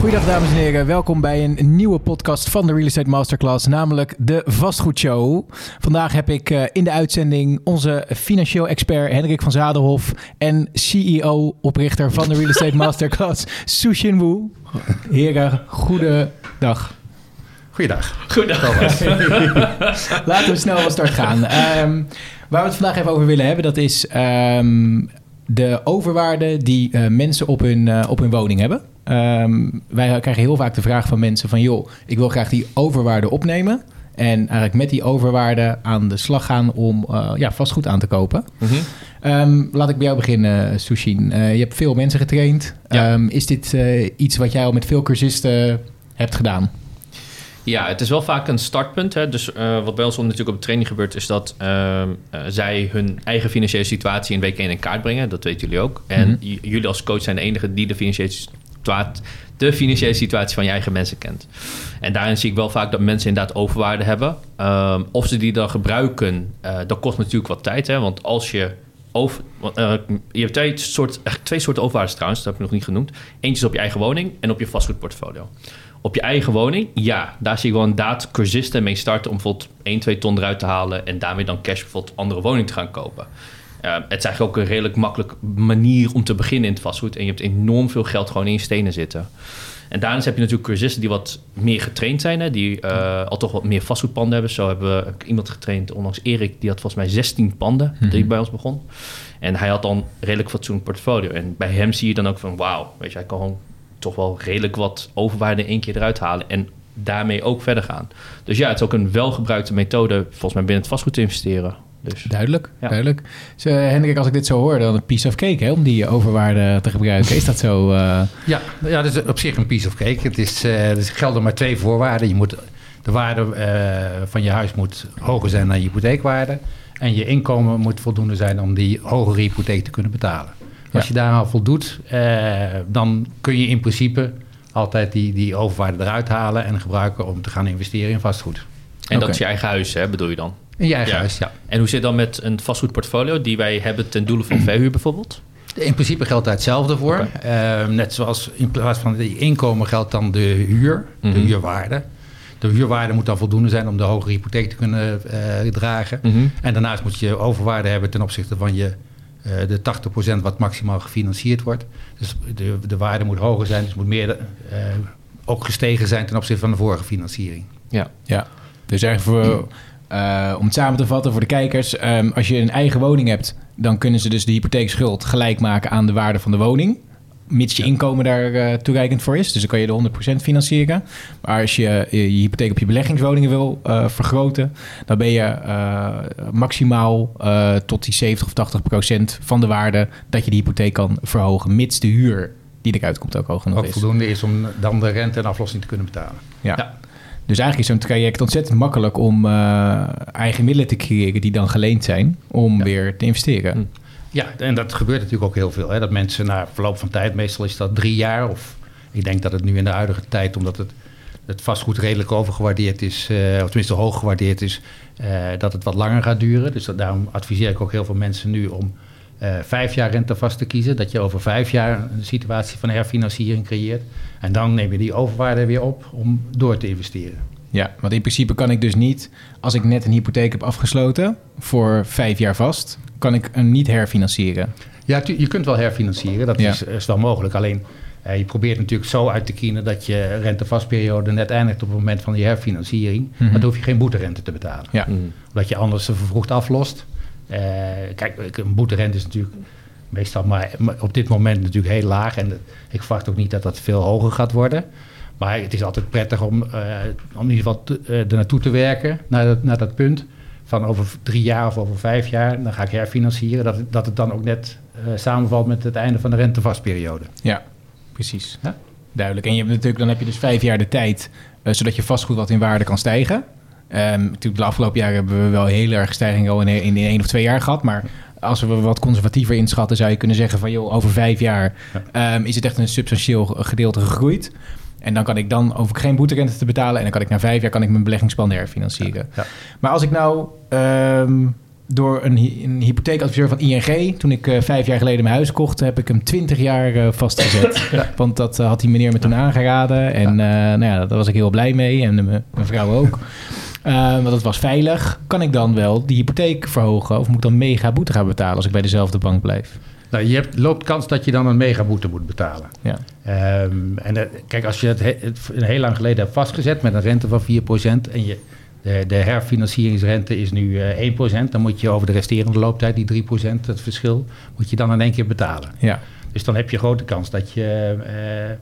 Goedendag dames en heren, welkom bij een nieuwe podcast van de Real Estate Masterclass, namelijk de Vastgoedshow. Vandaag heb ik uh, in de uitzending onze financieel expert Hendrik van Zadenhof en CEO, oprichter van de Real Estate Masterclass, Sushin Wu. Heren, goedendag. Goeiedag. Goeiedag. Laten we snel van start gaan. Um, waar we het vandaag even over willen hebben, dat is um, de overwaarde die uh, mensen op hun, uh, op hun woning hebben. Um, wij krijgen heel vaak de vraag van mensen van... joh, ik wil graag die overwaarde opnemen... en eigenlijk met die overwaarde aan de slag gaan om uh, ja, vastgoed aan te kopen. Mm -hmm. um, laat ik bij jou beginnen, Sushin. je hebt veel mensen getraind. Ja. Um, is dit iets wat jij al met veel cursisten hebt gedaan? Ja, het is wel vaak een startpunt. Hè. Dus wat bij ons natuurlijk op de training gebeurt, is dat zij hun eigen financiële situatie in week 1 in kaart brengen. Dat weten jullie ook. En mm -hmm. jullie als coach zijn de enige die de financiële, de financiële situatie van je eigen mensen kent. En daarin zie ik wel vaak dat mensen inderdaad overwaarde hebben. Um, of ze die dan gebruiken, dat kost natuurlijk wat tijd. Hè. Want als je over, je hebt twee, twee soorten overwaardes trouwens, dat heb ik nog niet genoemd. Eentje is op je eigen woning en op je vastgoedportfolio. Op je eigen woning, ja, daar zie ik wel inderdaad cursisten mee starten om bijvoorbeeld 1, 2 ton eruit te halen en daarmee dan cash bijvoorbeeld andere woning te gaan kopen. Uh, het is eigenlijk ook een redelijk makkelijke manier om te beginnen in het vastgoed. En je hebt enorm veel geld gewoon in je stenen zitten. En daarnaast heb je natuurlijk cursisten die wat meer getraind zijn. Hè, die uh, al toch wat meer vastgoedpanden hebben. Zo hebben we iemand getraind, onlangs Erik. Die had volgens mij 16 panden die bij ons begon. En hij had dan redelijk fatsoenlijk portfolio. En bij hem zie je dan ook van wauw. Weet je, hij kan gewoon toch wel redelijk wat overwaarde in één keer eruit halen. En daarmee ook verder gaan. Dus ja, het is ook een welgebruikte methode, volgens mij binnen het vastgoed te investeren. Dus, duidelijk, ja. duidelijk. Dus, uh, Hendrik, als ik dit zo hoor, dan een piece of cake hè, om die overwaarde te gebruiken. Is dat zo? Uh... Ja, ja, dat is op zich een piece of cake. Het is, uh, er gelden maar twee voorwaarden. Je moet, de waarde van je huis moet hoger zijn dan je hypotheekwaarde. En je inkomen moet voldoende zijn om die hogere hypotheek te kunnen betalen. Als je daar al voldoet, uh, dan kun je in principe altijd die, die overwaarde eruit halen en gebruiken om te gaan investeren in vastgoed. En okay. dat is je eigen huis, hè, bedoel je dan? In je eigen ja. huis, ja. En hoe zit dan met een vastgoedportfolio die wij hebben ten doele van verhuur bijvoorbeeld? In principe geldt daar hetzelfde voor. Okay. Uh, net zoals in plaats van het inkomen geldt dan de huur, de mm -hmm. huurwaarde. De huurwaarde moet dan voldoende zijn om de hogere hypotheek te kunnen uh, dragen. Mm -hmm. En daarnaast moet je overwaarde hebben ten opzichte van je uh, de 80% wat maximaal gefinancierd wordt. Dus de, de waarde moet hoger zijn, dus moet meer uh, ook gestegen zijn ten opzichte van de vorige financiering. Ja, ja. dus eigenlijk voor, uh, om het samen te vatten voor de kijkers, um, als je een eigen woning hebt, dan kunnen ze dus de hypotheekschuld gelijk maken aan de waarde van de woning mits je inkomen daar uh, toereikend voor is. Dus dan kan je de 100% financieren. Maar als je je hypotheek op je beleggingswoningen wil uh, vergroten, dan ben je maximaal tot die 70 of 80% van de waarde dat je die hypotheek kan verhogen, mits de huur die eruit komt ook hoog genoeg ook is. voldoende is om dan de rente en aflossing te kunnen betalen. Ja. ja. Dus eigenlijk is zo'n traject ontzettend makkelijk om eigen middelen te creëren die dan geleend zijn om ja. weer te investeren. Hm. Ja, en dat gebeurt natuurlijk ook heel veel. Hè? Dat mensen na verloop van tijd, meestal is dat drie jaar. Of ik denk dat het nu in de huidige tijd, omdat het, het vastgoed redelijk overgewaardeerd is, uh, of tenminste hoog gewaardeerd is, uh, dat het wat langer gaat duren. Dus dat, daarom adviseer ik ook heel veel mensen nu om uh, vijf jaar rente vast te kiezen. Dat je over vijf jaar een situatie van herfinanciering creëert. En dan neem je die overwaarde weer op om door te investeren. Ja, want in principe kan ik dus niet, als ik net een hypotheek heb afgesloten voor vijf jaar vast, kan ik hem niet herfinancieren. Ja, je kunt wel herfinancieren, dat ja. is, is, wel mogelijk. Alleen eh, je probeert natuurlijk zo uit te kiezen dat je rentevastperiode net eindigt op het moment van die herfinanciering. Mm -hmm. Dan hoef je geen boeterente te betalen. Ja. Mm -hmm. Omdat je anders vervroegd aflost. Uh, kijk, een boeterente is natuurlijk meestal maar op dit moment natuurlijk heel laag. En ik verwacht ook niet dat dat veel hoger gaat worden. Maar het is altijd prettig om, uh, om in ieder geval te, uh, er naartoe te werken, naar dat, naar dat punt. Van over drie jaar of over vijf jaar, dan ga ik herfinancieren. Dat, dat het dan ook net samenvalt met het einde van de rentevastperiode. Ja, precies. Ja? Duidelijk. En je hebt natuurlijk, dan heb je dus vijf jaar de tijd, zodat je vastgoed wat in waarde kan stijgen. Um, natuurlijk, de afgelopen jaren hebben we wel heel erg stijging al in, in, in één of twee jaar gehad. Maar als we wat conservatiever inschatten, zou je kunnen zeggen van joh, over vijf jaar ja. um, is het echt een substantieel gedeelte gegroeid. En dan kan ik dan, ik geen boeterente te betalen. En dan kan ik na vijf jaar kan ik mijn beleggingsplan herfinancieren. Ja, ja. Maar als ik nou um, door een, hy- een hypotheekadviseur van ING. Toen ik eh, vijf jaar geleden mijn huis kocht, heb ik hem 20 jaar eh, vastgezet. Want dat eh, had die meneer me toen aangeraden. En nou ja, daar was ik heel blij mee. En mijn vrouw ook. Eh, want het was veilig. Kan ik dan wel die hypotheek verhogen? Of moet ik dan mega boete gaan betalen als ik bij dezelfde bank blijf? Nou, je hebt, loopt kans dat je dan een megaboete moet betalen. Ja. Ehm, en eh, kijk, als je het, he- het v- heel lang geleden hebt vastgezet met een rente van 4% en je, de, de herfinancieringsrente is nu eh 1%, dan moet je over de resterende looptijd, die 3%, het verschil, moet je dan in één keer betalen. Ja. Dus dan heb je grote kans dat je, eh,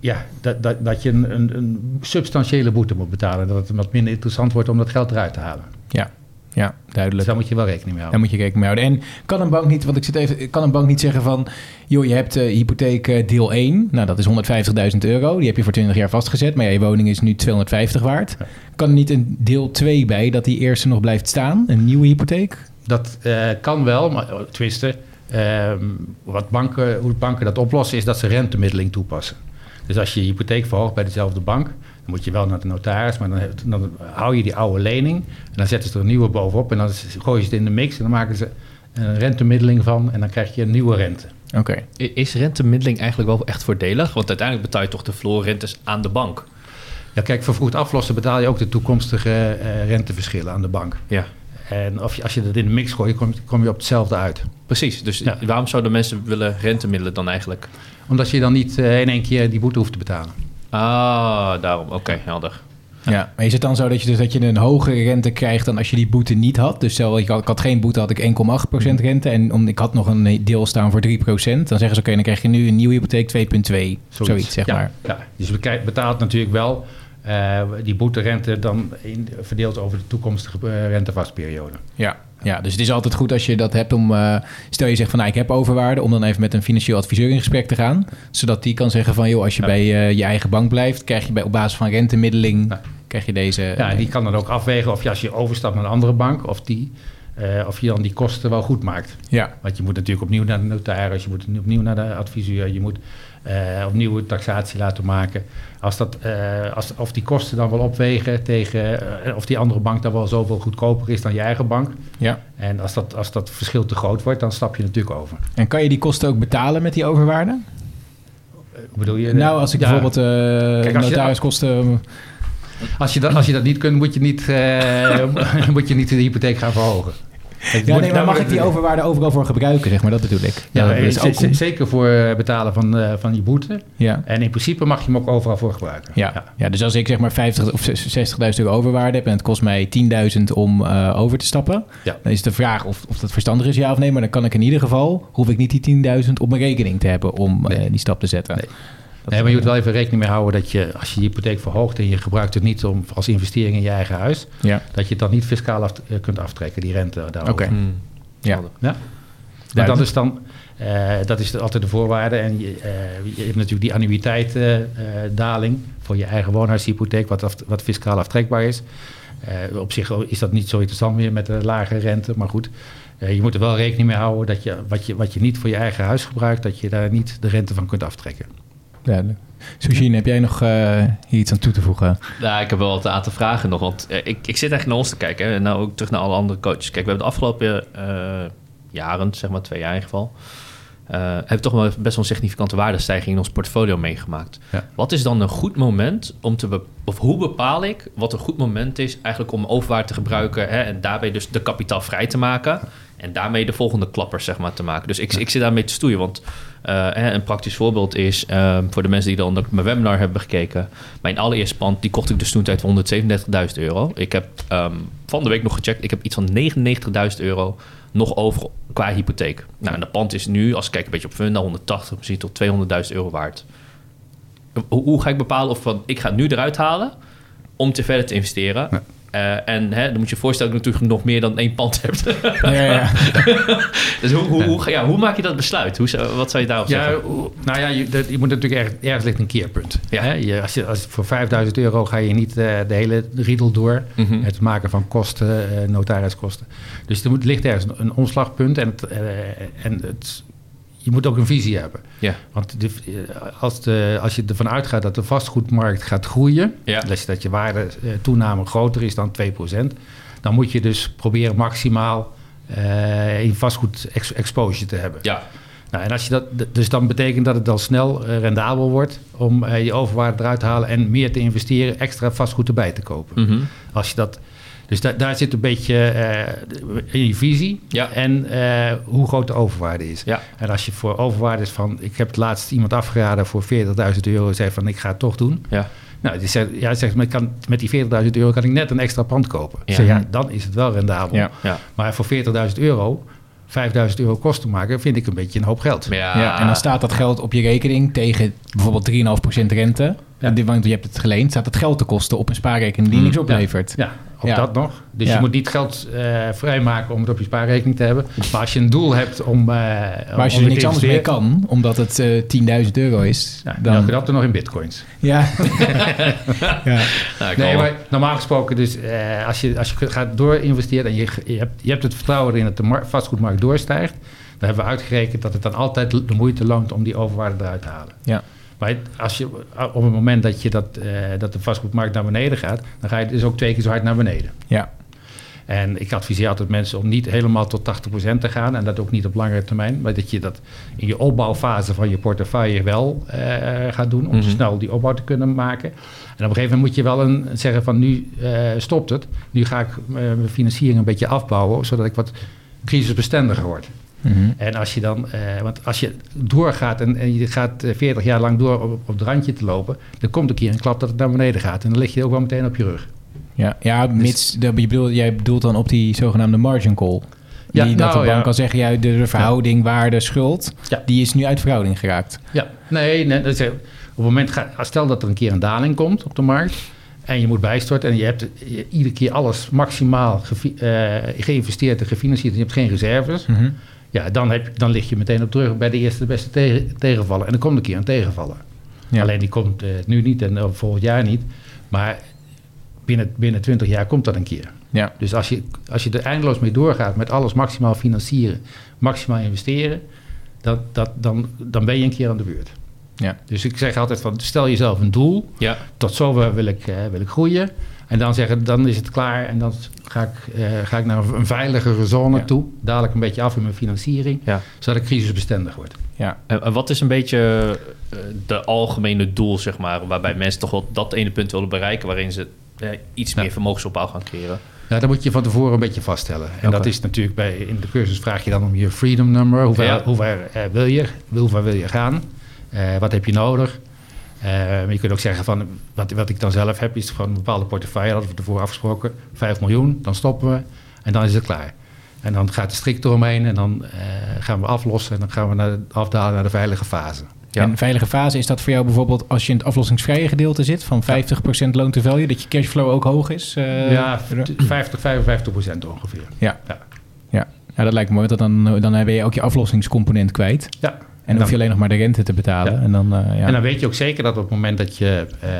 ja, dat, dat, dat je een, een, een substantiële boete moet betalen. Dat het wat minder interessant wordt om dat geld eruit te halen. Ja. Ja, Dus duidelijk. daar moet je wel rekening mee Daar houden. moet je rekening mee houden. En kan een bank niet, want ik zit even, kan een bank niet zeggen van, joh, je hebt eh, hypotheek eh, deel 1, nou dat is 150.000 euro, die heb je voor 20 jaar vastgezet, maar ja, je woning is nu 250 waard. Kan er niet een deel 2 bij dat die eerste nog blijft staan, een nieuwe hypotheek? Dat eh, kan wel, maar tenminste, ehm, wat banken, hoe banken dat oplossen is dat ze rentemiddeling toepassen. Dus als je je hypotheek verhoogt bij dezelfde bank, dan moet je wel naar de notaris, maar dan, dan hou je die oude lening en dan zetten ze er een nieuwe bovenop en dan gooien ze het in de mix en dan maken ze een rentemiddeling van en dan krijg je een nieuwe rente. Oké. Is rentemiddeling eigenlijk wel echt voordelig? Want uiteindelijk betaal je toch de verlorenrentes aan de bank. Ja, kijk, vervroegd aflossen betaal je ook de toekomstige eh, renteverschillen aan de bank. Ja, En of je, als je dat in de mix gooit, kom, kom je op hetzelfde uit. precies. Dus Ja. waarom zouden mensen willen rentemiddelen dan eigenlijk? Omdat je dan niet eh, in één keer die boete hoeft te betalen. Ah, daarom. Oké, helder. Ja, maar is het dan zo dat je, dus, dat je een hogere rente krijgt dan als je die boete niet had? Dus stel, ik had, ik had geen boete, had ik 1,8% rente en om, ik had nog een deel staan voor 3%. Dan zeggen ze, oké, dan krijg je nu een nieuwe hypotheek 2,2, zoiets, zeg ja, maar. Ja. Dus je betaalt natuurlijk wel eh, die boeterente dan in, verdeeld over de toekomstige eh, rentevastperiode. Ja, ja, dus het is altijd goed als je dat hebt om... eh, stel je zegt van, nou, ik heb overwaarde... om dan even met een financieel adviseur in gesprek te gaan. Zodat die kan zeggen van, joh, als je Ja. bij je eigen bank blijft... krijg je bij, op basis van rentemiddeling... Ja. krijg je deze... Ja, die kan dan ook afwegen of je als je overstapt naar een andere bank... of, die, of je dan die kosten wel goed maakt. ja, Want je moet natuurlijk opnieuw naar de notaris, je moet opnieuw naar de adviseur... je moet eh, opnieuw een taxatie laten maken. Als dat, eh, als, of die kosten dan wel opwegen tegen... eh, of die andere bank dan wel zoveel goedkoper is dan je eigen bank... ja. En als dat, als dat verschil te groot wordt, dan stap je natuurlijk over. En kan je die kosten ook betalen met die overwaarde? Bedoel je? nou, als ik Ja, bijvoorbeeld Kijk, als notariskosten... Als je, dat, als je dat niet kunt, moet je niet, moet je niet de hypotheek gaan verhogen. Het Ja, nee, maar mag nou, ik die overwaarde overal voor gebruiken, zeg maar? Dat bedoel ik. Ja, dat is ook... zeker voor eh, betalen van, eh, van je boete. Ja. En in principe mag je hem ook overal voor gebruiken. Ja. Ja. dus als ik zeg maar 50 of 60.000 euro overwaarde heb en het kost mij 10.000 om eh, over te stappen, Ja. dan is de vraag of, of dat verstandig is, ja of nee. Maar dan kan ik in ieder geval, hoef ik niet die 10.000 op mijn rekening te hebben om eh, die stap te zetten. Nee. Dat Nee, maar je moet wel- even rekening mee houden dat je, als je je hypotheek verhoogt en je gebruikt het niet om, als investering in je eigen huis, Ja, dat je het dan niet fiscaal af, eh, kunt aftrekken, die rente daarover. Oké. Hmm. Ja. Maar dat is dan, eh, dat is altijd de voorwaarde. En je, eh, je hebt natuurlijk die annuïteitdaling voor je eigen woonhuishypotheek, wat, af- wat fiscaal aftrekbaar is. Eh, op zich is dat niet zo interessant meer met de lage rente, maar goed. je moet er wel rekening mee houden dat je wat, je wat je niet voor je eigen huis gebruikt, dat je daar niet de rente van kunt aftrekken. Duidelijk. Heb jij nog eh, hier iets aan toe te voegen? Ja, ik heb wel wat aan te vragen nog. Want eh, ik, ik zit eigenlijk naar ons te kijken. En nou ook terug naar alle andere coaches. Kijk, we hebben de afgelopen eh, jaren, zeg maar twee jaar in ieder geval... eh, hebben toch wel best wel een significante waardestijging in ons portfolio meegemaakt. Ja. Wat is dan een goed moment om te... of hoe bepaal ik wat een goed moment is eigenlijk om overwaarde te gebruiken... Hè, en daarbij dus de kapitaal vrij te maken... en daarmee de volgende klappers zeg maar, te maken. Dus ik, ik zit daarmee te stoeien, want eh, een praktisch voorbeeld is... ehm, voor de mensen die dan mijn webinar hebben gekeken... mijn allereerste pand, die kocht ik dus toen tijd voor 137.000 euro. Ik heb ehm, van de week nog gecheckt, ik heb iets van 99.000 euro nog over qua hypotheek. Nou, en dat pand is nu, als ik kijk een beetje op Funda, 180, misschien tot 200.000 euro waard. Hoe, ga ik bepalen of van, ik ga het nu eruit halen om te verder te investeren? Ja. Eh, en hè, dan moet je je voorstellen dat ik natuurlijk nog meer dan één pand heb. Ja, ja. dus hoe, hoe, ja, hoe maak je dat besluit? Hoe, wat zou je daarop Ja, zeggen? hoe- nou ja, je, dat, je moet natuurlijk erg, ergens ligt een keerpunt. Ja. Hè? Je, als je, als, voor 5000 euro ga je niet eh, de hele riedel door. Mhm. Het maken van kosten, eh, notariskosten. Dus er moet, ligt ergens een, een omslagpunt. En, het, en het, je moet ook een visie hebben. Ja. Want de, eh, als, de, als je ervan uitgaat dat de vastgoedmarkt gaat groeien... Ja. dus dat je waarde eh, toename groter is dan 2%... dan moet je dus proberen maximaal eh, in vastgoed ex- exposure te hebben. Ja, Nou, en als je dat, dus dan betekent dat het dan snel rendabel wordt om je overwaarde eruit te halen en meer te investeren, extra vastgoed erbij te kopen. Mhm. Als je dat, dus da- daar zit een beetje eh, in je visie Ja. en eh, hoe groot de overwaarde is. ja, En als je voor overwaarde is van, ik heb het laatst iemand afgeraden voor 40.000 euro, zei van ik ga het toch doen. ja. Nou, die zegt, ja, zegt, maar ik kan, met die 40.000 euro kan ik net een extra pand kopen. Ja. Zeg, ja, dan is het wel rendabel. Ja. ja. Maar voor 40.000 euro, 5.000 euro kosten maken, vind ik een beetje een hoop geld. Ja, Ja, en dan staat dat geld op je rekening tegen bijvoorbeeld 3,5% rente. Ja. Die- Want je hebt het geleend, staat het geld te kosten op een spaarrekening die niks oplevert. Ja, ook Ja. dat nog. Dus Ja. je moet niet geld eh, vrijmaken om het op je spaarrekening te hebben. Maar als je een doel hebt om. eh Maar als je er niks anders mee kan, omdat het eh 10.000 euro is, Ja, dan... dat er nog in bitcoins. Ja. ja. Nou, Nee, maar normaal gesproken, dus eh, als, je, als je gaat doorinvesteren en je, je, hebt, je hebt het vertrouwen erin dat de mar- vastgoedmarkt doorstijgt, dan hebben we uitgerekend dat het dan altijd de moeite loont om die overwaarde eruit te halen. Ja. Maar als je, op het moment dat, je dat, eh, dat de vastgoedmarkt naar beneden gaat, dan ga je dus ook twee keer zo hard naar beneden. ja. En ik adviseer altijd mensen om niet helemaal tot 80% te gaan. En dat ook niet op langere termijn. Maar dat je dat in je opbouwfase van je portefeuille wel eh, gaat doen. Om Mhm. snel die opbouw te kunnen maken. En op een gegeven moment moet je wel een, zeggen van nu eh, stopt het. Nu ga ik mijn financiering een beetje afbouwen. Zodat ik wat crisisbestendiger word. Mhm. En als je dan, eh, want als je doorgaat en, en je gaat eh, 40 jaar lang door op, op het randje te lopen. Dan komt een keer een klap dat het naar beneden gaat. En dan lig je ook wel meteen op je rug. Ja, ja mits, de, je bedoelt, jij bedoelt dan op die zogenaamde margin call. Ja, die, dat nou, de bank ja. kan zeggen, ja, de, de verhouding waarde-schuld, Ja. die is nu uit verhouding geraakt. Ja, nee, nee dat is, op het moment, ga, stel dat er een keer een daling komt op de markt en je moet bijstorten en je hebt je- iedere keer alles maximaal eh, geïnvesteerd en gefinancierd en je hebt geen reserves, Mhm. Ja, dan, heb, dan lig je meteen op terug bij de eerste de beste tegen, tegenvallen. En er komt een keer een tegenvaller. Ja. Alleen die komt eh, nu niet en eh, volgend jaar niet, maar binnen, binnen 20 jaar komt dat een keer. Ja. Dus als je, als je er eindeloos mee doorgaat met alles maximaal financieren, maximaal investeren, dat, dat, dan, dan ben je een keer aan de beurt. Ja. Dus ik zeg altijd van stel jezelf een doel. Ja, Tot zover wil ik, eh, wil ik groeien. En dan zeggen, dan is het klaar. En dan ga ik, eh, ga ik naar een veiligere zone Ja. toe. Dadelijk een beetje af in mijn financiering. ja. Zodat ik crisisbestendig word. Ja. En, wat is een beetje eh, de algemene doel, zeg maar, waarbij mensen toch wel dat ene punt willen bereiken waarin ze eh, iets meer vermogensopbouw gaan creëren? Nou, dat moet je van tevoren een beetje vaststellen. En dat is natuurlijk bij, in de cursus vraag je dan om je freedom number. Hoe ver, hoe ver, wil je? Hoe ver wil je gaan? Wat heb je nodig? Eh, maar je kunt ook zeggen van, wat, wat ik dan zelf heb, is van een bepaalde portefeuille, hadden we tevoren afgesproken, 5 miljoen, dan stoppen we en dan is het klaar. En dan gaat de strik eromheen en dan eh, gaan we aflossen en dan gaan we naar, afdalen naar de veilige fase. Ja. En veilige fase, is dat voor jou bijvoorbeeld als je in het aflossingsvrije gedeelte zit van 50% loan to value, dat je cashflow ook hoog is? eh, ja, 50, 55 procent ongeveer. Ja. Ja. Ja. ja, dat lijkt me mooi, want dan, dan ben je ook je aflossingscomponent kwijt. Ja. En dan hoef je alleen nog maar de rente te betalen. Ja. En dan, eh, ja. En dan weet je ook zeker dat op het moment dat, je, eh,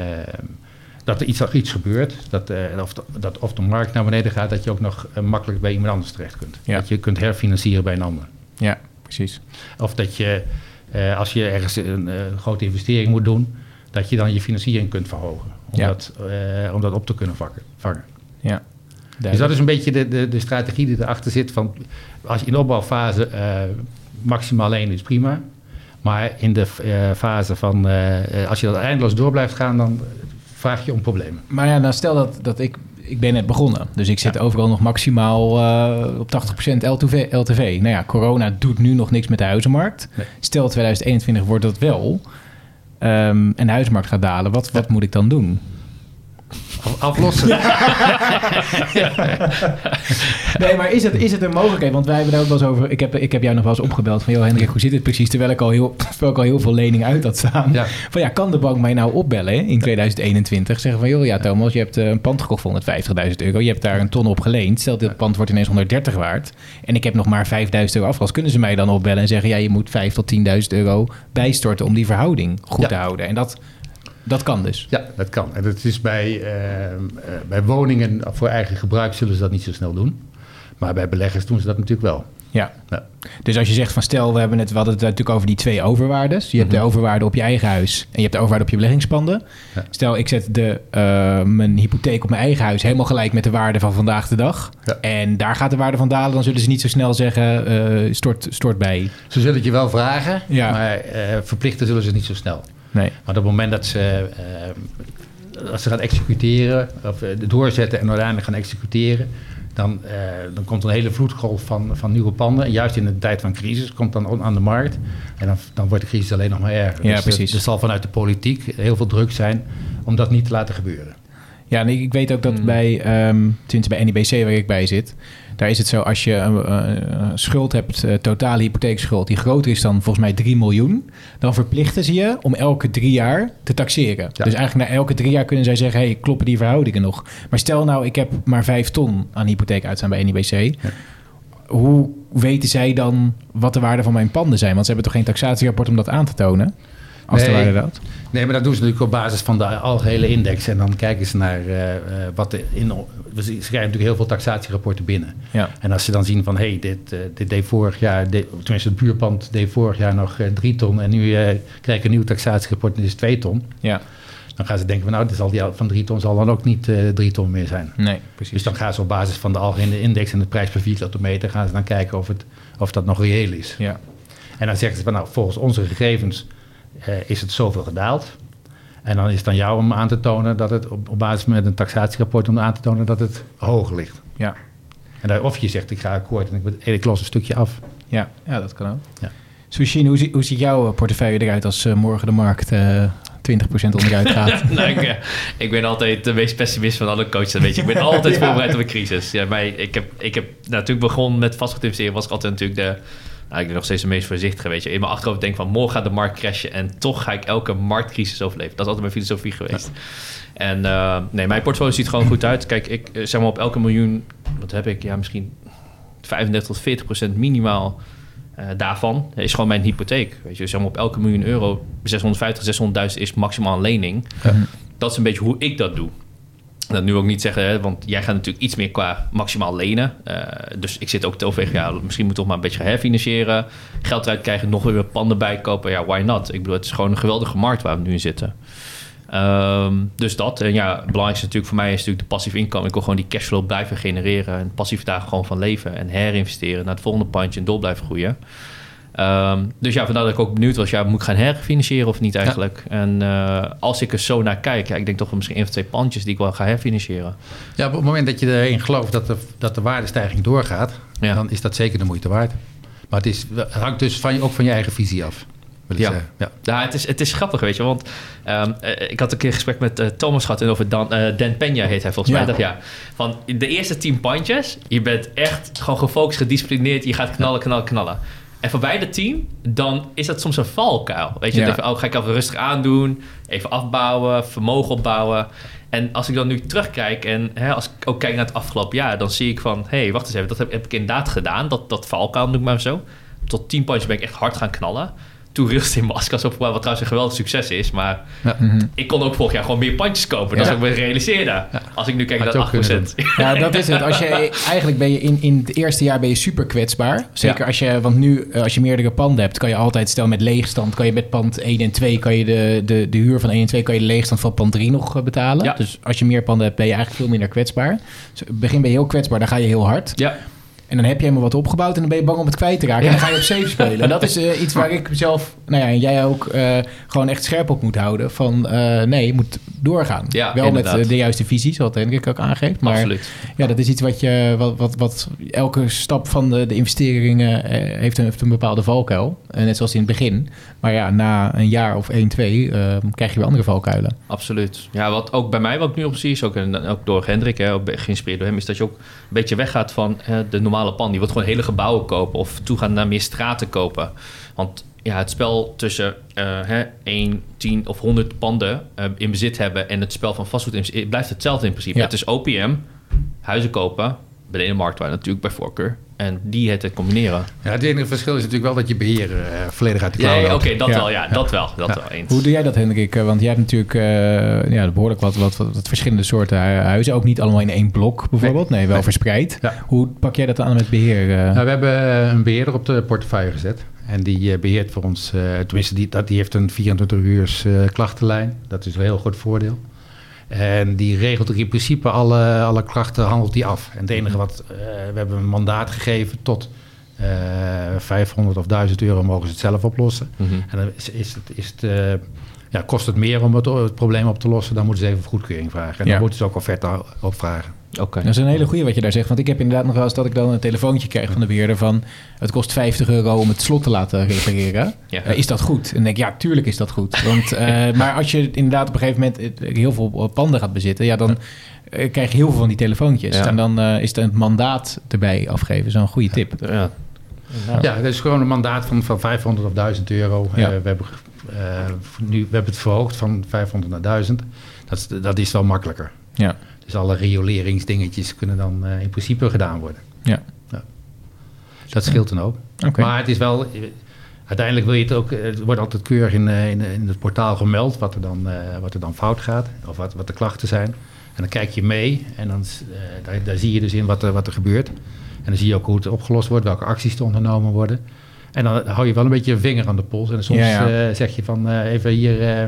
dat er iets, iets gebeurt, dat, eh, of, de, dat of de markt naar beneden gaat, dat je ook nog eh, makkelijk bij iemand anders terecht kunt. Ja. Dat je kunt herfinancieren bij een ander. ja, precies. Of dat je, als je ergens een grote investering moet doen, dat je dan je financiering kunt verhogen. Om, dat, om dat op te kunnen vakken, vangen. Ja. Dus dat is een beetje de, de, de strategie die erachter zit. Van, als je in de opbouwfase maximaal één is prima. Maar in de eh, fase van, eh, eh, als je dat eindeloos door blijft gaan, dan vraag je om problemen. Maar ja, nou stel dat, dat ik... Ik ben net begonnen, dus ik zit Ja. overal nog maximaal op 80% LTV, LTV. Nou ja, corona doet nu nog niks met de huizenmarkt. Nee. Stel 2021 wordt dat wel ehm, en de huizenmarkt gaat dalen. Wat, wat moet ik dan doen? Af- Aflossen. Nee, maar is het, is het een mogelijkheid? Want wij hebben daar ook wel eens over... Ik heb, ik heb jou nog wel eens opgebeld van... joh Hendrik, hoe zit het precies? Terwijl ik al heel, terwijl ik al heel veel leningen uit had staan. Ja. Van ja, kan de bank mij nou opbellen hè, in 2021? Zeggen van, joh, ja Thomas, je hebt eh, een pand gekocht voor 150.000 euro. Je hebt daar een ton op geleend. Stel, dit pand wordt ineens 130 waard. En ik heb nog maar 5.000 euro afwas. Kunnen ze mij dan opbellen en zeggen... ja, je moet 5 tot 10.000 euro bijstorten om die verhouding goed Ja. te houden. En dat, dat kan dus. Ja, dat kan. En dat is bij, eh, eh, bij woningen voor eigen gebruik zullen ze dat niet zo snel doen. Maar bij beleggers doen ze dat natuurlijk wel. Ja. Ja. Dus als je zegt van stel, we hebben het, we hadden het natuurlijk over die twee overwaardes. Je hebt de Mhm. overwaarde op je eigen huis en je hebt de overwaarde op je beleggingspanden. Ja. Stel, ik zet de, eh, mijn hypotheek op mijn eigen huis helemaal gelijk met de waarde van vandaag de dag. Ja. En daar gaat de waarde van dalen, dan zullen ze niet zo snel zeggen eh, stort, stort bij. Ze zullen het je wel vragen, Ja. maar verplichten zullen ze niet zo snel. Nee. Maar op het moment dat ze, eh, als ze gaan executeren, of eh, doorzetten en uiteindelijk gaan executeren, dan, eh, dan komt er een hele vloedgolf van, van nieuwe panden. En juist in een tijd van crisis komt dan aan de markt. En dan, dan wordt de crisis alleen nog maar erger. Ja, dus, precies. Er zal vanuit de politiek heel veel druk zijn om dat niet te laten gebeuren. Ja, en ik, ik weet ook dat Hmm. bij, ehm tenminste bij NIBC waar ik bij zit, daar is het zo als je een, eh, een schuld hebt, eh, totale hypotheekschuld, die groter is dan volgens mij 3 miljoen, dan verplichten ze je om elke drie jaar te taxeren. Ja. Dus eigenlijk na elke drie jaar kunnen zij zeggen, hey, kloppen die verhoudingen nog? Maar stel nou, ik heb maar 5 ton aan hypotheek uitstaan bij NIBC. Hoe weten zij dan wat de waarde van mijn panden zijn? Want ze hebben toch geen taxatierapport om dat aan te tonen? Als de Nee. waarde. Nee, maar dat doen ze natuurlijk op basis van de algehele index. En dan kijken ze naar eh, eh, wat de in. Ze krijgen natuurlijk heel veel taxatierapporten binnen. Ja. En als ze dan zien van hé, hey, dit, eh, dit deed vorig jaar, dit, tenminste het buurpand deed vorig jaar nog drie ton. En nu krijg ik een nieuw taxatierapport en dit is twee ton. Ja, Dan gaan ze denken van nou, dit zal die, van drie ton zal dan ook niet drie ton meer zijn. nee, precies. Dus dan gaan ze op basis van de algehele index en de prijs per vierkilometer gaan ze dan kijken of, het, of dat nog reëel is. Ja, En dan zeggen ze van nou, volgens onze gegevens is het zoveel gedaald. En dan is het aan jou om aan te tonen dat het op, op basis met een taxatierapport om aan te tonen dat het hoger ligt. ja. En dan, of je zegt ik ga akkoord en ik, ik los een stukje af. Ja, ja dat kan ook. Ja. Sushin, hoe, zie- hoe ziet jouw eh, portefeuille eruit als eh, morgen de markt eh 20% onderuit gaat? nou, ik, eh, ik ben altijd de meest pessimist van alle coaches. Weet je. Ik ben altijd voorbereid op een crisis. Ja, mij, ik heb, ik heb nou, natuurlijk begonnen met vastgoed investeren. Was ik altijd natuurlijk de, nou, ik ben nog steeds de meest voorzichtige. Weet je. In mijn achterhoofd denk ik van morgen gaat de markt crashen. En toch ga ik elke marktcrisis overleven. Dat is altijd mijn filosofie geweest. En eh, nee, mijn portfolio ziet gewoon goed uit. Kijk, ik eh, zeg maar op elke miljoen, wat heb ik? Ja, misschien 35 tot 40 procent minimaal eh, daarvan is gewoon mijn hypotheek. Weet je, zeg maar op elke miljoen euro, 650, 600.000 is maximaal een lening. Ja. Dat is een beetje hoe ik dat doe. Dat nu ook niet zeggen, hè, want jij gaat natuurlijk iets meer qua maximaal lenen. Eh, dus ik zit ook te overwegen, ja, misschien moet ik toch maar een beetje herfinancieren. Geld eruit krijgen, nog weer panden bijkopen. Ja, why not? Ik bedoel, het is gewoon een geweldige markt waar we nu in zitten. Ehm, dus dat. En ja, het belangrijkste natuurlijk voor mij is natuurlijk de passief inkomen. Ik wil gewoon die cashflow blijven genereren. En passief daar gewoon van leven. En herinvesteren naar het volgende pandje en door blijven groeien. Ehm, dus ja, vandaar dat ik ook benieuwd was. Ja, moet ik gaan herfinancieren of niet eigenlijk? En eh, als ik er zo naar kijk, ja, ik denk toch wel misschien één of twee pandjes die ik wel ga herfinancieren. Ja, op het moment dat je erin gelooft dat de, dat de waardestijging doorgaat, Ja. dan is dat zeker de moeite waard. Maar het, is, het hangt dus van, je- ook van je eigen visie af. Ja. ja. Ja, het is, het is grappig, weet je. Want ehm, eh, ik had een keer een gesprek met eh, Thomas gehad... en over Dan, Dan Peña heet hij volgens Ja. mij. Dat, ja. Van de eerste tien pandjes... je bent echt gewoon gefocust, gedisciplineerd... je gaat knallen, knallen, knallen. En voorbij de team, dan is dat soms een valkuil. Weet je, Ja. Je, oh, ga ik even rustig aandoen... even afbouwen, vermogen opbouwen... En als ik dan nu terugkijk en hè, als ik ook kijk naar het afgelopen jaar, dan zie ik van, hé, hey, wacht eens even, dat heb, heb ik inderdaad gedaan, dat, dat valkuil noem ik maar zo. Tot 10 punches ben ik echt hard gaan knallen. Toen rust in maskers opgebouwd, wat trouwens een geweldig succes is. Maar Mhm. ik kon ook vorig jaar gewoon meer pandjes kopen. Dat Ja. is ook weer realiseerde. Als ik nu kijk naar je ook kunnen 8%. Ja, dat is het. Als je, eigenlijk ben je in, in het eerste jaar ben je super kwetsbaar. Zeker Ja. als je, want nu eh, als je meerdere panden hebt, kan je altijd, stel met leegstand, kan je met pand 1 en 2, kan je de, de, de huur van 1 en 2, kan je de leegstand van pand 3 nog eh, betalen. Ja. Dus als je meer panden hebt, ben je eigenlijk veel minder kwetsbaar. Dus in het begin ben je heel kwetsbaar, dan ga je heel hard. Ja, En dan heb je helemaal wat opgebouwd en dan ben je bang om het kwijt te raken. En dan ga je op safe spelen. En dat is eh, iets waar ik mezelf, nou ja, en jij ook, eh, gewoon echt scherp op moet houden. Van eh, nee, je moet doorgaan. Ja, Wel inderdaad. met eh, de juiste visie, zoals Hendrik ook aangeeft. Maar absoluut. ja, dat is iets wat je, wat, wat, wat elke stap van de, de investeringen eh, heeft, een, heeft een bepaalde valkuil. Eh, net zoals in het begin. Maar ja, na een jaar of 1, 2 eh, krijg je weer andere valkuilen. Absoluut. Ja, wat ook bij mij, wat ik nu op zie, is ook, en ook door Hendrik, hè, geïnspireerd door hem, is dat je ook een beetje weggaat van hè, de normale pan. Die wordt gewoon hele gebouwen kopen of toegaan naar meer straten kopen. Want ja, het spel tussen eh hè, 1, 10 of 100 panden eh, in bezit hebben en het spel van vastgoed in- het blijft hetzelfde in principe. Ja. Het is OPM, huizen kopen, bij de ene marktwaarde natuurlijk bij voorkeur. en die het combineren. Ja, het enige verschil is natuurlijk wel dat je beheer eh, volledig uit de cloud Ja, oké, dat Ja. wel, ja, dat wel, dat Ja. wel eens. Hoe doe jij dat, Hendrik? Want jij hebt natuurlijk eh, ja, behoorlijk wat, wat, wat, wat verschillende soorten hu- huizen. Ook niet allemaal in één blok bijvoorbeeld. Nee, wel Nee. verspreid. Ja. Hoe pak jij dat aan met beheer? eh? Nou, we hebben een beheerder op de portefeuille gezet. En die eh, beheert voor ons, eh, tenminste, die, dat, die heeft een 24 uur eh, klachtenlijn. Dat is een heel groot voordeel. En die regelt er in principe alle, alle klachten, handelt die af. En het enige wat, we hebben een mandaat gegeven tot eh 500 of 1000 euro mogen ze het zelf oplossen. Mhm. En dan is, is het, is het, ja, kost het meer om het, het probleem op te lossen, dan moeten ze even goedkeuring vragen. En Ja. dan moeten ze ook offerte opvragen. Oké. Dat is een hele goede wat je daar zegt. Want ik heb inderdaad nog wel eens dat ik dan een telefoontje krijg van de beheerder van... het kost 50 euro om het slot te laten repareren. Ja. Eh, is dat goed? En dan denk ik, ja, tuurlijk is dat goed. Want, eh, maar als je inderdaad op een gegeven moment eh, heel veel panden gaat bezitten... ja, dan krijg je heel veel van die telefoontjes. Ja. En dan eh, is het een mandaat erbij afgeven. Zo'n goede tip. Ja. Ja, dat is gewoon een mandaat van, van 500 of 1000 euro. Ja. Eh, we, hebben, eh, nu, we hebben het verhoogd van 500 naar 1000. Dat is, dat is wel makkelijker. Ja. Dus alle rioleringsdingetjes kunnen dan eh, in principe gedaan worden. Ja. Dat scheelt dan ook. Maar het is wel... eh, Uiteindelijk wil je het ook... eh, Het wordt altijd keurig in, in, in het portaal gemeld wat er dan, wat er dan fout gaat. Of wat, wat de klachten zijn. En dan kijk je mee en dan, daar, daar zie je dus in wat er, wat er gebeurt. En dan zie je ook hoe het opgelost wordt, welke acties er ondernomen worden. En dan hou je wel een beetje je vinger aan de pols. En soms Ja, ja. eh, zeg je van eh, even hier, eh,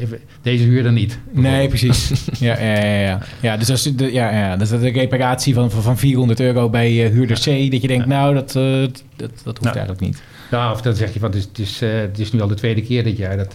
even, deze huurder niet. Nee, precies. Ja, ja, ja, ja. ja dus als, de, ja, ja, dus dat de reparatie van, van, van 400 euro bij huurder C... dat je denkt, nou, dat, dat, dat hoeft Ja. eigenlijk niet. Ja, of dan zeg je van het is, het is, het is nu al de tweede keer dit jaar dat,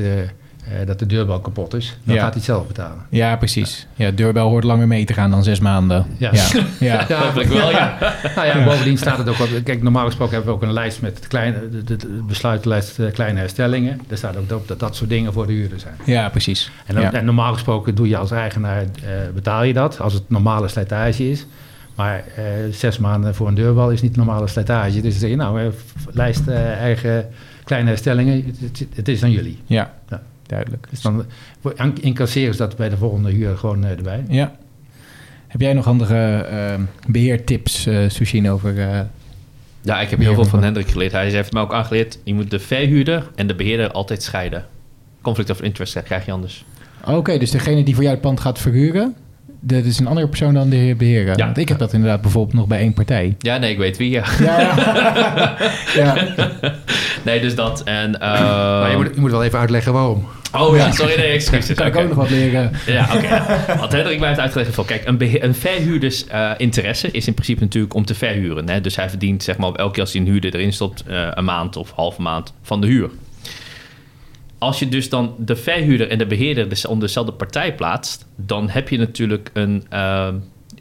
eh, dat de deurbel kapot is. Dan Ja. gaat hij het zelf betalen. Ja, precies. Ja, deurbel hoort langer mee te gaan dan zes maanden. Ja. ja. ja. Ja, Hopelijk wel, ja. Nou ja, bovendien staat het ook wel. Kijk, normaal gesproken hebben we ook een lijst met de kleine, de, de, de besluitenlijst eh, kleine herstellingen. Daar staat ook op dat dat soort dingen voor de huurder zijn. Ja, precies. En, dan, ja. en normaal gesproken doe je als eigenaar, eh, betaal je dat als het normale slijtage is. Maar eh, zes maanden voor een deurbal is niet normale slijtage. Dus dan zeg je, nou, lijst eh, eigen kleine herstellingen, het, het- het is aan jullie. Ja, Ja. Duidelijk. Dus dan incasseren ze dat bij de volgende huur gewoon eh, erbij. Ja. Heb jij nog andere eh, beheertips, eh Sushin, over... eh, Ja, ik heb heel veel van Hendrik geleerd. Hij heeft mij ook aangeleerd, je moet de verhuurder en de beheerder altijd scheiden. Conflict of interest krijg je anders. Oké, dus degene die voor jou het pand gaat verhuren... dat is een andere persoon dan de beheerder. Ja. Want ik heb dat inderdaad bijvoorbeeld nog bij één partij. Ja, nee, ik weet wie, ja. Ja. Nee, dus dat. En, maar je moet, je moet wel even uitleggen waarom. oh ja, sorry, nee, excuses. Kan ik ook nog wat leren? Ja, oké. Wat Hendrik mij heeft uitgelegd van, kijk, een, een verhuurders eh, interesse is in principe natuurlijk om te verhuren. Hè? Dus hij verdient, zeg maar, op elke keer als hij een huurder erin stopt, eh, een maand of halve maand van de huur. Als je dus dan de verhuurder en de beheerder dus onder dezelfde partij plaatst, dan heb je natuurlijk een eh,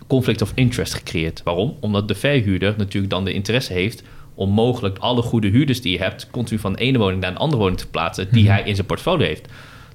conflict of interest gecreëerd. Waarom? Omdat de verhuurder natuurlijk dan de interesse heeft om mogelijk alle goede huurders die je hebt, continu van de ene woning naar een andere woning te plaatsen, die Mhm. hij in zijn portfolio heeft.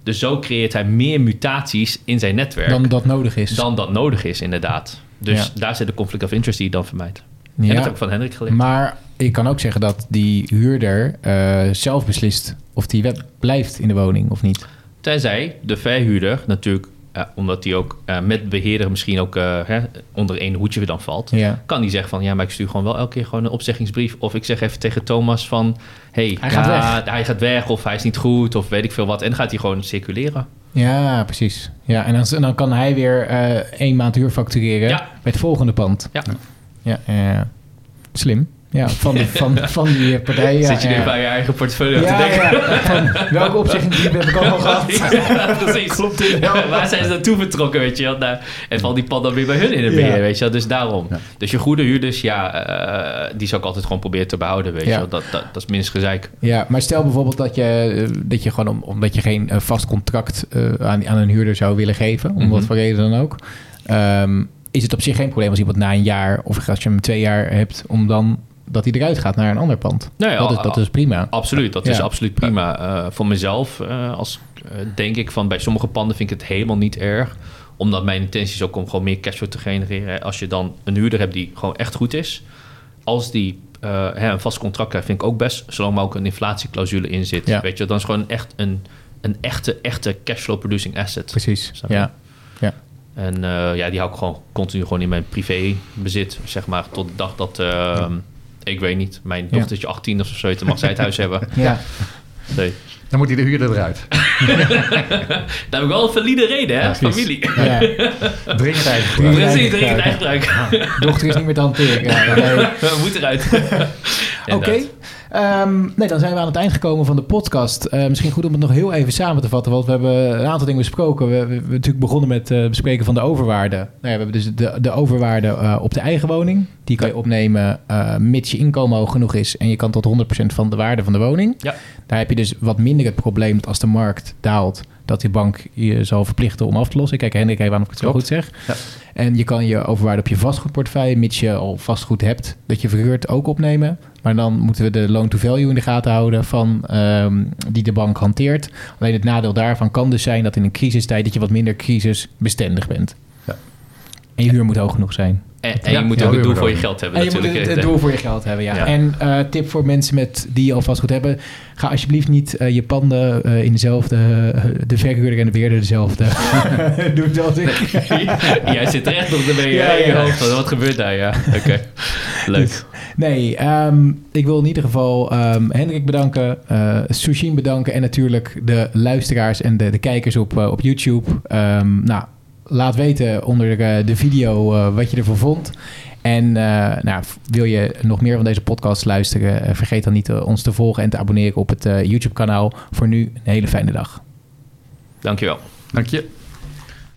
Dus zo creëert hij meer mutaties in zijn netwerk Dan dat nodig is. dan dat nodig is, inderdaad. Dus Ja. daar zit de conflict of interest die je dan vermijdt. En dat heb ik van Hendrik geleerd. Maar ik kan ook zeggen dat die huurder eh, zelf beslist... of die wet blijft in de woning of niet. Tenzij de verhuurder natuurlijk, eh, omdat hij ook eh, met beheerder misschien ook eh, hè, onder één hoedje dan valt, Ja. kan die zeggen van ja, maar ik stuur gewoon wel elke keer gewoon een opzeggingsbrief. Of ik zeg even tegen Thomas van hey, Hij ja, gaat weg. hij gaat weg of hij is niet goed of weet ik veel wat. En dan gaat hij gewoon circuleren. Ja, precies. Ja, en dan, dan kan hij weer eh één maand huur factureren Ja. bij het volgende pand. Ja, ja. slim. Ja, van, de, van, van die eh, partij. Ja, Zit je nu ja. bij je eigen portfolio te denken? Van welke opzeggingsbrief heb ik allemaal gehad? Precies. Klopt. Waar zijn ze naartoe vertrokken, weet je wel? Daar- En val die pand dan weer bij hun in het beheer, weet je wel? Dus daarom. Dus je goede huurders, ja, eh, die zou ik altijd gewoon proberen te behouden, weet je wel? Dat, dat, dat is minst gezeik. Ja, maar stel bijvoorbeeld dat je, eh, dat je gewoon, om, omdat je geen eh, vast contract eh, aan, aan een huurder zou willen geven, om Mhm. wat voor reden dan ook, ehm, is het op zich geen probleem als iemand na een jaar of als je hem twee jaar hebt, om dan dat hij eruit gaat naar een ander pand. Nou ja, dat, is, dat is prima. Absoluut, dat is Ja. absoluut prima. Eh, voor mezelf, eh, als, eh, denk ik van bij sommige panden vind ik het helemaal niet erg. Omdat mijn intentie is ook om gewoon meer cashflow te genereren. Als je dan een huurder hebt die gewoon echt goed is. Als die hè, een vast contract krijgt, vind ik ook best. Zolang maar ook een inflatieclausule in zit. Ja. Weet je, dan is gewoon echt een, een echte, echte cashflow producing asset. Precies. Je? Ja. En ja, die hou ik gewoon continu gewoon in mijn privé bezit, zeg maar, tot de dag dat eh, Ik weet niet. Mijn dochtertje 18 of zo, dan mag zij het huis hebben. Ja. Nee. Dan moet hij de huurder eruit. Daar heb ik wel een valide reden, hè? Ja. Familie. ja. Dringend eigen gebruik. Precies, eigen dringend eigen gebruik. Dochter is niet meer te hanteren. Ja, nee. Moet eruit. Oké. Ehm, nee, dan zijn we aan het eind gekomen van de podcast. Eh, misschien goed om het nog heel even samen te vatten, want we hebben een aantal dingen besproken. We, we, we hebben natuurlijk begonnen met eh, bespreken van de overwaarde. Nou ja, we hebben dus de, de overwaarde eh, op de eigen woning. Die kan je opnemen mits je inkomen hoog genoeg is en je kan tot 100% van de waarde van de woning. Ja. Daar heb je dus wat minder het probleem dat als de markt daalt, dat die bank je zal verplichten om af te lossen. Kijk, Hendrik, even aan of ik het zo goed zeg. Ja. En je kan je overwaarde op je vastgoedportefeuille, mits je al vastgoed hebt, dat je verhuurt, ook opnemen. Maar dan moeten we de loan-to-value in de gaten houden van ehm, die de bank hanteert. Alleen het nadeel daarvan kan dus zijn dat in een crisistijd dat je wat minder crisisbestendig bent. Ja. En je huur moet hoog genoeg zijn. En, en Ja, je moet ja, ook een doel voor je geld hebben En je moet natuurlijk. het, het doel voor je geld hebben, ja. Ja. En eh, tip voor mensen met, die al vastgoed hebben. Ga alsjeblieft niet eh, je panden eh, in dezelfde... de verhuurder en de beheerder dezelfde. Doe het als ik. Jij zit er echt nog ermee Ja, ja, in je ja. hoofd. van, Wat gebeurt daar? Ja, oké. Leuk. Nee, ehm, ik wil in ieder geval ehm, Hendrik bedanken, eh Sushin bedanken en natuurlijk de luisteraars en de, de kijkers op, op YouTube. Ehm, nou, laat weten onder eh, de video eh, wat je ervan vond. En eh, nou, wil je nog meer van deze podcast luisteren, vergeet dan niet ons te volgen en te abonneren op het eh, YouTube-kanaal. Voor nu een hele fijne dag. Dankjewel. Dank je.